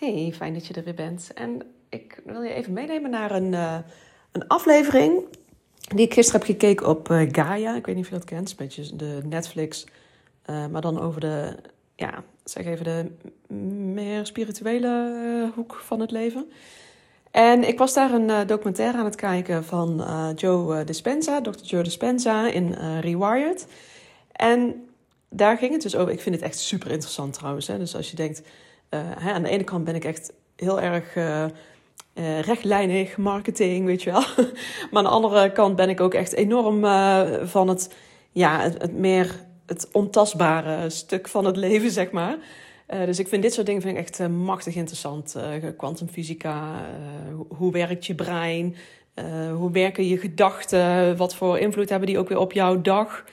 Hey, fijn dat je er weer bent. En ik wil je even meenemen naar een, uh, een aflevering die ik gisteren heb gekeken op uh, Gaia. Ik weet niet of je dat kent, een beetje de Netflix, uh, maar dan over de, ja, zeg even de meer spirituele hoek van het leven. En ik was daar een documentaire aan het kijken van Joe Dispenza, Dr. Joe Dispenza in Rewired. En daar ging het dus over. Ik vind het echt super interessant trouwens. Hè? Dus als je denkt, hè, aan de ene kant ben ik echt heel erg uh, uh, rechtlijnig, marketing, weet je wel. maar aan de andere kant ben ik ook echt enorm van het, ja, het, meer het ontastbare stuk van het leven, zeg maar. dus ik vind dit soort dingen vind ik echt machtig interessant. Kwantumfysica, hoe, hoe werkt je brein? hoe werken je gedachten? Wat voor invloed hebben die ook weer op jouw dag?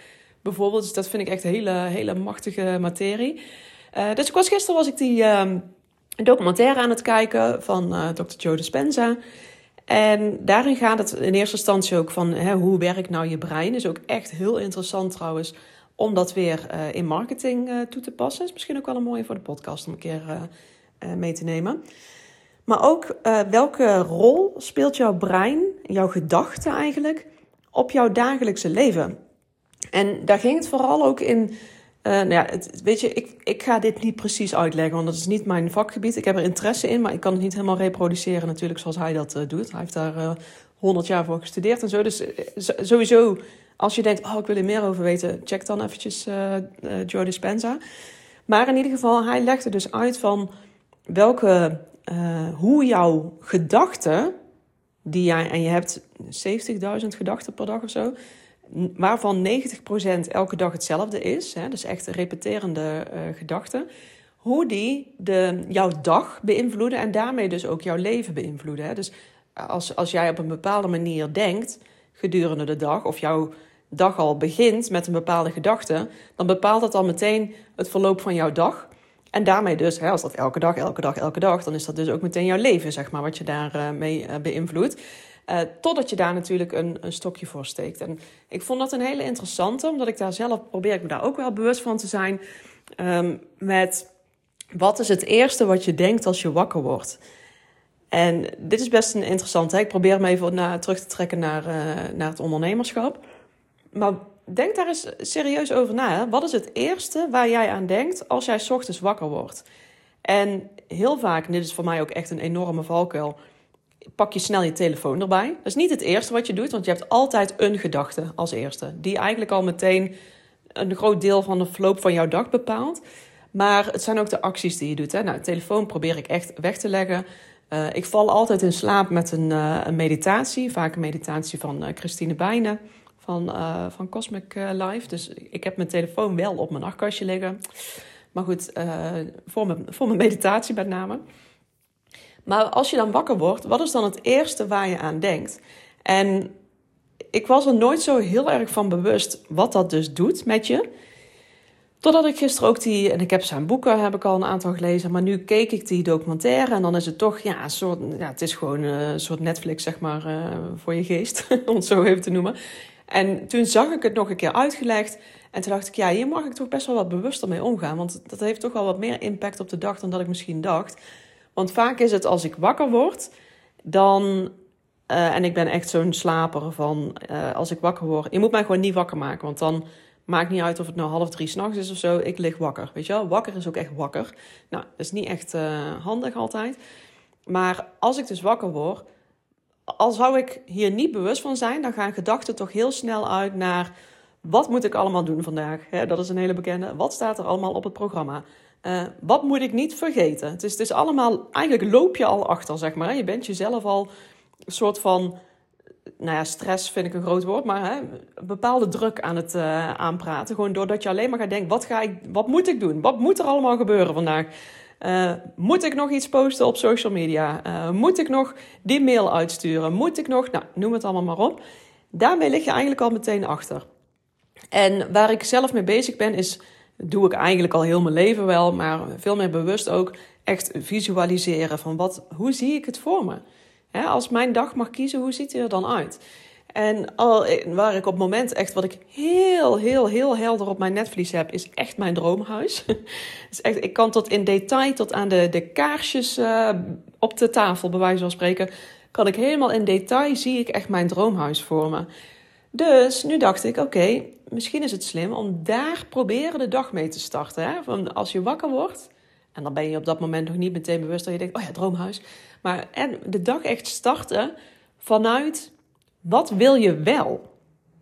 Bijvoorbeeld, dus dat vind ik echt hele, hele machtige materie. Uh, dus ik was, gisteren was ik die uh, documentaire aan het kijken van uh, Dr. Joe Dispenza. En daarin gaat het in eerste instantie ook van hè, hoe werkt nou je brein. Is ook echt heel interessant trouwens om dat weer uh, in marketing toe te passen. Is misschien ook wel een mooie voor de podcast om een keer mee te nemen. Maar ook welke rol speelt jouw brein, jouw gedachten eigenlijk, op jouw dagelijkse leven? En daar ging het vooral ook in uh, nou ja, weet je, ik, ik ga dit niet precies uitleggen, want dat is niet mijn vakgebied. Ik heb er interesse in, maar ik kan het niet helemaal reproduceren natuurlijk zoals hij dat uh, doet. Hij heeft daar uh, 100 jaar voor gestudeerd en zo. Dus sowieso, als je denkt, oh, ik wil er meer over weten, check dan eventjes Joe Dispenza. Maar in ieder geval, hij legde dus uit van welke, hoe jouw gedachten, die jij, en je hebt 70.000 gedachten per dag of zo waarvan 90% elke dag hetzelfde is, hè, dus echt repeterende uh, gedachten, hoe die de, jouw dag beïnvloeden en daarmee dus ook jouw leven beïnvloeden. Hè. Dus als, als jij op een bepaalde manier denkt gedurende de dag, of jouw dag al begint met een bepaalde gedachte, dan bepaalt dat al meteen het verloop van jouw dag. En daarmee dus, hè, als dat elke dag, elke dag, elke dag, dan is dat dus ook meteen jouw leven, zeg maar, wat je daarmee uh, beïnvloedt. Uh, totdat je daar natuurlijk een, een, stokje voor steekt. En ik vond dat een hele interessante, omdat ik daar zelf probeer ik me daar ook wel bewust van te zijn. Um, met wat is het eerste wat je denkt als je wakker wordt? En dit is best een interessant. Hè? Ik probeer me even naar, terug te trekken naar, uh, naar het ondernemerschap. Maar denk daar eens serieus over na. Hè? Wat is het eerste waar jij aan denkt als jij ochtends wakker wordt? En heel vaak, en dit is voor mij ook echt een enorme valkuil pak je snel je telefoon erbij. Dat is niet het eerste wat je doet, want je hebt altijd een gedachte als eerste. Die eigenlijk al meteen een groot deel van de verloop van jouw dag bepaalt. Maar het zijn ook de acties die je doet. Hè? Nou, telefoon probeer ik echt weg te leggen. Uh, ik val altijd in slaap met een, uh, een meditatie. Vaak een meditatie van uh, Christine Bijnen van, van Cosmic Life. Dus ik heb mijn telefoon wel op mijn nachtkastje liggen. Maar goed, voor, mijn, voor mijn meditatie met name. Maar als je dan wakker wordt, wat is dan het eerste waar je aan denkt? En ik was er nooit zo heel erg van bewust wat dat dus doet met je. Totdat ik gisteren ook die, en ik heb zijn boeken, heb ik al een aantal gelezen, maar nu keek ik die documentaire en dan is het toch, ja, een soort, ja het is gewoon eh, een soort Netflix, zeg maar, uh, voor je geest, om het zo even te noemen. En toen zag ik het nog een keer uitgelegd en toen dacht ik, ja, hier mag ik toch best wel wat bewuster mee omgaan, want dat heeft toch wel wat meer impact op de dag dan dat ik misschien dacht. Want vaak is het als ik wakker word, dan. Uh, en ik ben echt zo'n slaper van uh, als ik wakker word. Je moet mij gewoon niet wakker maken. Want dan maakt niet uit of het nou half drie s'nachts is of zo. Ik lig wakker. Weet je wel? Wakker is ook echt wakker. Nou, dat is niet echt uh, handig altijd. Maar als ik dus wakker word. Al zou ik hier niet bewust van zijn, dan gaan gedachten toch heel snel uit naar. Wat moet ik allemaal doen vandaag? dat is een hele bekende. Wat staat er allemaal op het programma? Uh, wat moet ik niet vergeten? Het is, allemaal, eigenlijk loop je al achter, zeg maar. Je bent jezelf al een soort van, nou ja, stress vind ik een groot woord, maar hè, bepaalde druk aan het uh, aanpraten. Gewoon doordat je alleen maar gaat denken, wat, ga ik, wat moet ik doen? Wat moet er allemaal gebeuren vandaag? Uh, moet ik nog iets posten op social media? moet ik nog die mail uitsturen? Moet ik nog, nou, noem het allemaal maar op. Daarmee lig je eigenlijk al meteen achter. En waar ik zelf mee bezig ben, is dat doe ik eigenlijk al heel mijn leven wel, maar veel meer bewust ook echt visualiseren van wat, hoe zie ik het voor me? als mijn dag mag kiezen, hoe ziet hij er dan uit? En al, waar ik op het moment echt, wat ik heel, heel, heel helder op mijn netvlies heb, is echt mijn droomhuis. echt, ik kan tot in detail, tot aan de, de kaarsjes uh, op de tafel, bij wijze van spreken, kan ik helemaal in detail, zie ik echt mijn droomhuis voor me. Dus nu dacht ik, oké, misschien is het slim om daar proberen de dag mee te starten. Hè? Van als je wakker wordt, en dan ben je op dat moment nog niet meteen bewust dat je denkt, oh ja, droomhuis. Maar en de dag echt starten vanuit wat wil je wel?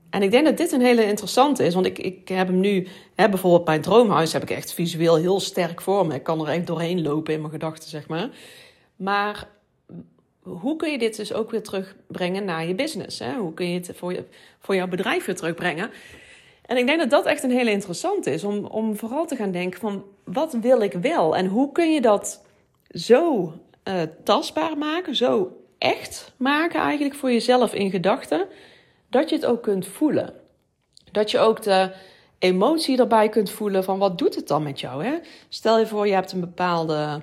En ik denk dat dit een hele interessante is, want ik, ik heb hem nu, hè, bijvoorbeeld mijn droomhuis, heb ik echt visueel heel sterk voor me. Ik kan er echt doorheen lopen in mijn gedachten, zeg maar. Maar hoe kun je dit dus ook weer terugbrengen naar je business? Hè? Hoe kun je het voor, je, voor jouw bedrijf weer terugbrengen? En ik denk dat dat echt een hele interessante is, om, om vooral te gaan denken van, wat wil ik wel? En hoe kun je dat zo uh, tastbaar maken, zo echt maken eigenlijk voor jezelf in gedachten, dat je het ook kunt voelen. Dat je ook de emotie erbij kunt voelen van wat doet het dan met jou? Hè? Stel je voor, je hebt een bepaalde,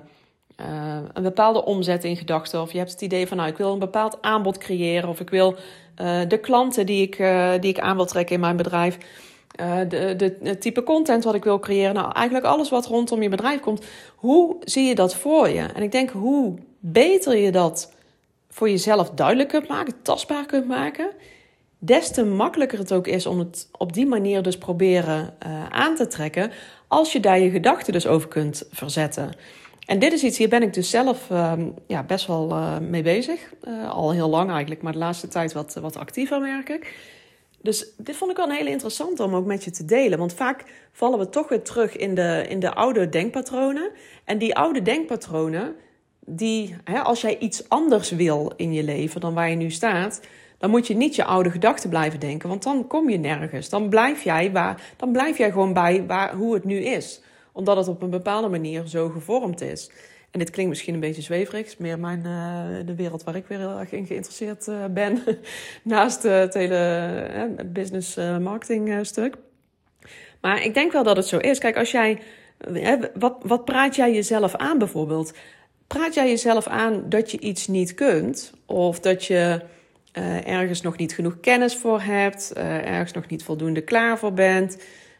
uh, een bepaalde omzet in gedachten. Of je hebt het idee van nou, ik wil een bepaald aanbod creëren. Of ik wil uh, de klanten die ik, uh, die ik aan wil trekken in mijn bedrijf. de, de, het type content wat ik wil creëren. Nou, eigenlijk alles wat rondom je bedrijf komt. Hoe zie je dat voor je? En ik denk hoe beter je dat voor jezelf duidelijk kunt maken, tastbaar kunt maken, des te makkelijker het ook is om het op die manier dus proberen aan te trekken, als je daar je gedachten dus over kunt verzetten. En dit is iets, hier ben ik dus zelf uh, ja, best wel uh, mee bezig. Uh, al heel lang eigenlijk, maar de laatste tijd wat, wat actiever merk ik. Dus dit vond ik wel een hele interessante om ook met je te delen. Want vaak vallen we toch weer terug in de, in de oude denkpatronen. En die oude denkpatronen, die, hè, als jij iets anders wil in je leven dan waar je nu staat, dan moet je niet je oude gedachten blijven denken, want dan kom je nergens. Dan blijf jij, waar, dan blijf jij gewoon bij waar, hoe het nu is, omdat het op een bepaalde manier zo gevormd is. En dit klinkt misschien een beetje zweverig, meer mijn, uh, de wereld waar ik weer heel erg in geïnteresseerd uh, ben, naast uh, het hele business marketing stuk. Maar ik denk wel dat het zo is. Kijk, als jij, wat, wat praat jij jezelf aan bijvoorbeeld? praat jij jezelf aan dat je iets niet kunt of dat je ergens nog niet genoeg kennis voor hebt, ergens nog niet voldoende klaar voor bent,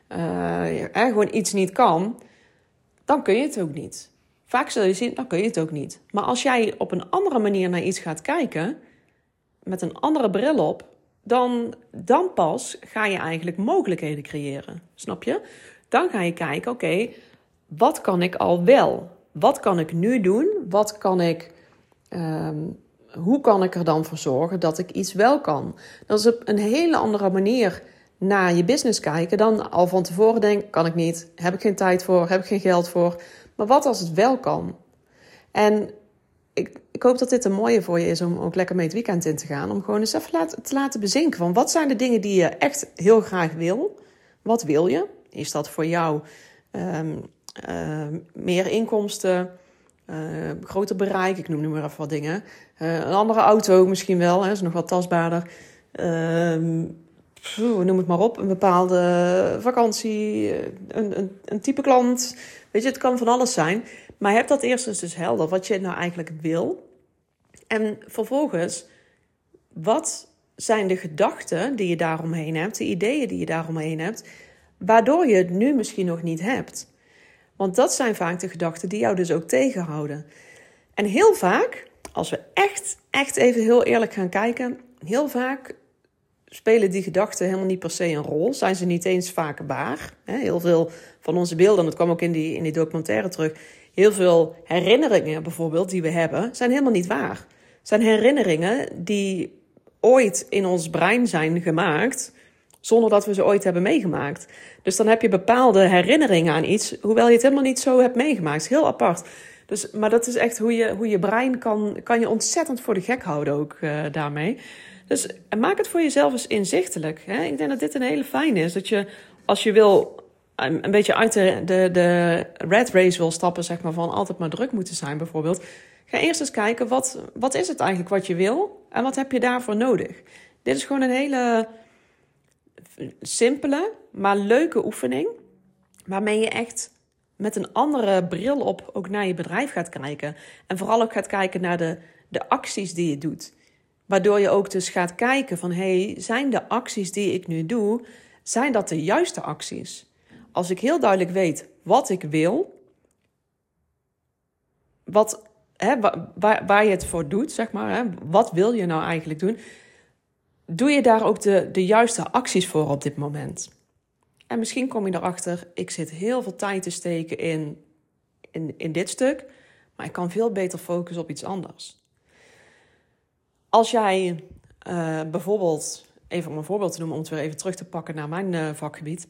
uh, gewoon iets niet kan, dan kun je het ook niet. Vaak zul je zien, dan kun je het ook niet. Maar als jij op een andere manier naar iets gaat kijken, met een andere bril op, dan, dan pas ga je eigenlijk mogelijkheden creëren. Snap je? Dan ga je kijken, oké, wat kan ik al wel? wat kan ik nu doen? Wat kan ik, um, hoe kan ik er dan voor zorgen dat ik iets wel kan? Dat is op een hele andere manier naar je business kijken dan al van tevoren denken: kan ik niet, heb ik geen tijd voor, heb ik geen geld voor. Maar wat als het wel kan? En ik, ik hoop dat dit een mooie voor je is om ook lekker mee het weekend in te gaan. Om gewoon eens even te laten bezinken van wat zijn de dingen die je echt heel graag wil? Wat wil je? Is dat voor jou um, uh, meer inkomsten, uh, groter bereik, ik noem nu maar even wat dingen. Uh, een andere auto misschien wel, is nog wat tastbaarder. Ehm, noem het maar op, een bepaalde vakantie, een, een, een, type klant. Weet je, het kan van alles zijn. Maar heb dat eerst eens dus helder, wat je nou eigenlijk wil. En vervolgens, wat zijn de gedachten die je daaromheen hebt, de ideeën die je daaromheen hebt, waardoor je het nu misschien nog niet hebt? Want dat zijn vaak de gedachten die jou dus ook tegenhouden. En heel vaak, als we echt, echt even heel eerlijk gaan kijken, heel vaak spelen die gedachten helemaal niet per se een rol. Zijn ze niet eens vaak waar. Heel veel van onze beelden, en dat kwam ook in die, in die documentaire terug. Heel veel herinneringen bijvoorbeeld die we hebben, zijn helemaal niet waar. Zijn herinneringen die ooit in ons brein zijn gemaakt zonder dat we ze ooit hebben meegemaakt. Dus dan heb je bepaalde herinneringen aan iets, hoewel je het helemaal niet zo hebt meegemaakt. Heel apart. Dus, maar dat is echt hoe je, hoe je brein kan, kan je ontzettend voor de gek houden ook uh, daarmee. Dus maak het voor jezelf eens inzichtelijk. Hè? Ik denk dat dit een hele fijn is. Dat je, als je wil, een, een beetje uit de, de, de red race wil stappen, zeg maar, van altijd maar druk moeten zijn bijvoorbeeld. Ga eerst eens kijken, wat, wat is het eigenlijk wat je wil? En wat heb je daarvoor nodig? Dit is gewoon een hele simpele, maar leuke oefening. Waarmee je echt met een andere bril op ook naar je bedrijf gaat kijken. En vooral ook gaat kijken naar de, de acties die je doet. Waardoor je ook dus gaat kijken van, hey, zijn de acties die ik nu doe, zijn dat de juiste acties? Als ik heel duidelijk weet wat ik wil, wat, hè, waar, waar je het voor doet, zeg maar, hè, wat wil je nou eigenlijk doen, doe je daar ook de, de juiste acties voor op dit moment? En misschien kom je erachter, ik zit heel veel tijd te steken in, in, in dit stuk, maar ik kan veel beter focussen op iets anders. Als jij uh, bijvoorbeeld, even om een voorbeeld te noemen, om het weer even terug te pakken naar mijn uh, vakgebied.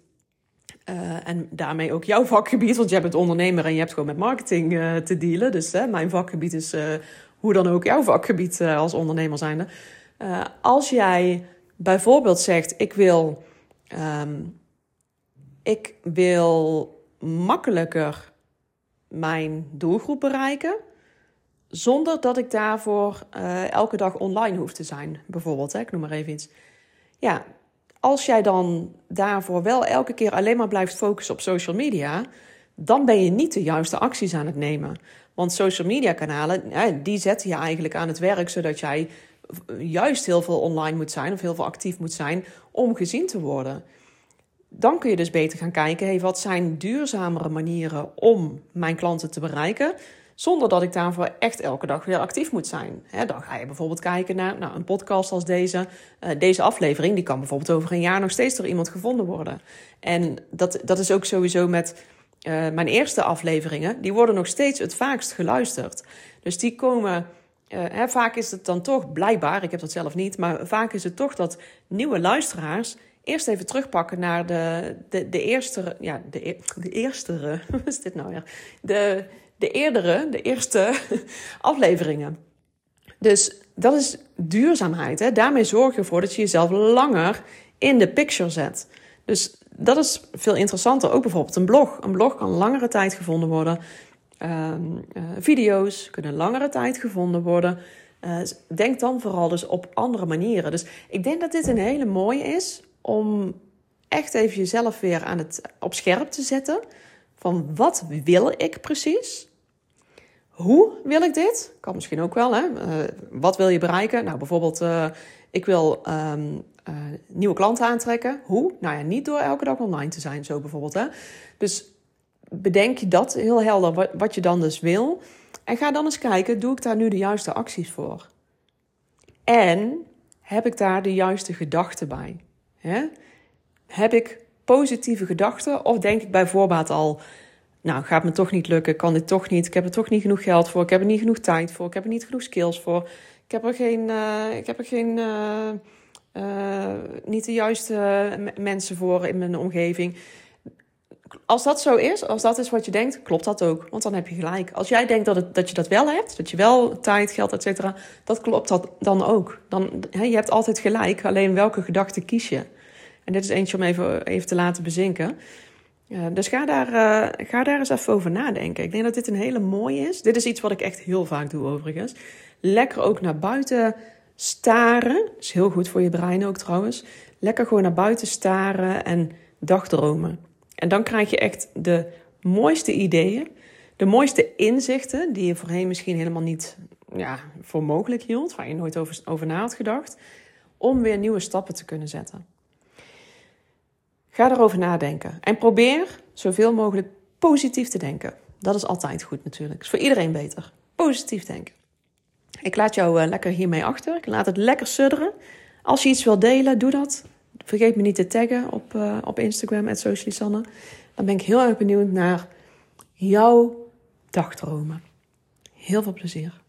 Uh, en daarmee ook jouw vakgebied, want jij bent ondernemer en je hebt gewoon met marketing te dealen. Dus mijn vakgebied is hoe dan ook jouw vakgebied als ondernemer zijnde. als jij bijvoorbeeld zegt, ik wil, um, ik wil makkelijker mijn doelgroep bereiken zonder dat ik daarvoor uh, elke dag online hoef te zijn, bijvoorbeeld. Hè? Ik noem maar even iets. Ja, als jij dan daarvoor wel elke keer alleen maar blijft focussen op social media, dan ben je niet de juiste acties aan het nemen. Want social media kanalen, die zetten je eigenlijk aan het werk, zodat jij juist heel veel online moet zijn of heel veel actief moet zijn om gezien te worden. Dan kun je dus beter gaan kijken, hey, wat zijn duurzamere manieren om mijn klanten te bereiken? Zonder dat ik daarvoor echt elke dag weer actief moet zijn. dan ga je bijvoorbeeld kijken naar nou, een podcast als deze. Uh, deze aflevering die kan bijvoorbeeld over een jaar nog steeds door iemand gevonden worden. En dat, dat is ook sowieso met uh, mijn eerste afleveringen. Die worden nog steeds het vaakst geluisterd. Dus die komen. Hè, vaak is het dan toch blijkbaar, ik heb dat zelf niet, maar vaak is het toch dat nieuwe luisteraars eerst even terugpakken naar de, de, de eerste, ja, de, e-, de eerste, wat is dit nou weer? De, de eerdere, de eerste afleveringen. Dus dat is duurzaamheid. Hè? Daarmee zorg je ervoor dat je jezelf langer in de picture zet. Dus dat is veel interessanter. Ook bijvoorbeeld een blog. Een blog kan langere tijd gevonden worden. Uh, uh, video's kunnen langere tijd gevonden worden. Uh, denk dan vooral dus op andere manieren. Dus ik denk dat dit een hele mooie is om echt even jezelf weer aan het, op scherp te zetten. Van wat wil ik precies? Hoe wil ik dit? Kan misschien ook wel. Hè? Uh, wat wil je bereiken? Nou, bijvoorbeeld, uh, ik wil um, uh, nieuwe klanten aantrekken. Hoe? Nou ja, niet door elke dag online te zijn, zo bijvoorbeeld. Hè? Dus bedenk je dat heel helder, wat, wat je dan dus wil. En ga dan eens kijken, doe ik daar nu de juiste acties voor? En heb ik daar de juiste gedachten bij? Hè? Heb ik positieve gedachten of denk ik bij voorbaat al nou, gaat me toch niet lukken, kan dit toch niet, ik heb er toch niet genoeg geld voor, ik heb er niet genoeg tijd voor, ik heb er niet genoeg skills voor, ik heb er geen, uh, ik heb er geen, uh, uh, niet de juiste mensen voor in mijn omgeving. Als dat zo is, als dat is wat je denkt, klopt dat ook, want dan heb je gelijk. Als jij denkt dat, het, dat je dat wel hebt, dat je wel tijd, geld, et cetera, dat klopt dat dan ook. Dan, he, je hebt altijd gelijk, alleen welke gedachte kies je? En dit is eentje om even, even te laten bezinken. Dus ga daar, uh, ga daar eens even over nadenken. Ik denk dat dit een hele mooie is. Dit is iets wat ik echt heel vaak doe overigens. Lekker ook naar buiten staren. Dat is heel goed voor je brein ook trouwens. Lekker gewoon naar buiten staren en dagdromen. En dan krijg je echt de mooiste ideeën. De mooiste inzichten die je voorheen misschien helemaal niet ja, voor mogelijk hield. Waar je nooit over, over na had gedacht. Om weer nieuwe stappen te kunnen zetten. Ga erover nadenken. En probeer zoveel mogelijk positief te denken. Dat is altijd goed natuurlijk. Is voor iedereen beter. Positief denken. Ik laat jou uh, lekker hiermee achter. Ik laat het lekker sudderen. Als je iets wilt delen, doe dat. Vergeet me niet te taggen op, uh, op Instagram, Socialisanne. Dan ben ik heel erg benieuwd naar jouw dagdromen. Heel veel plezier.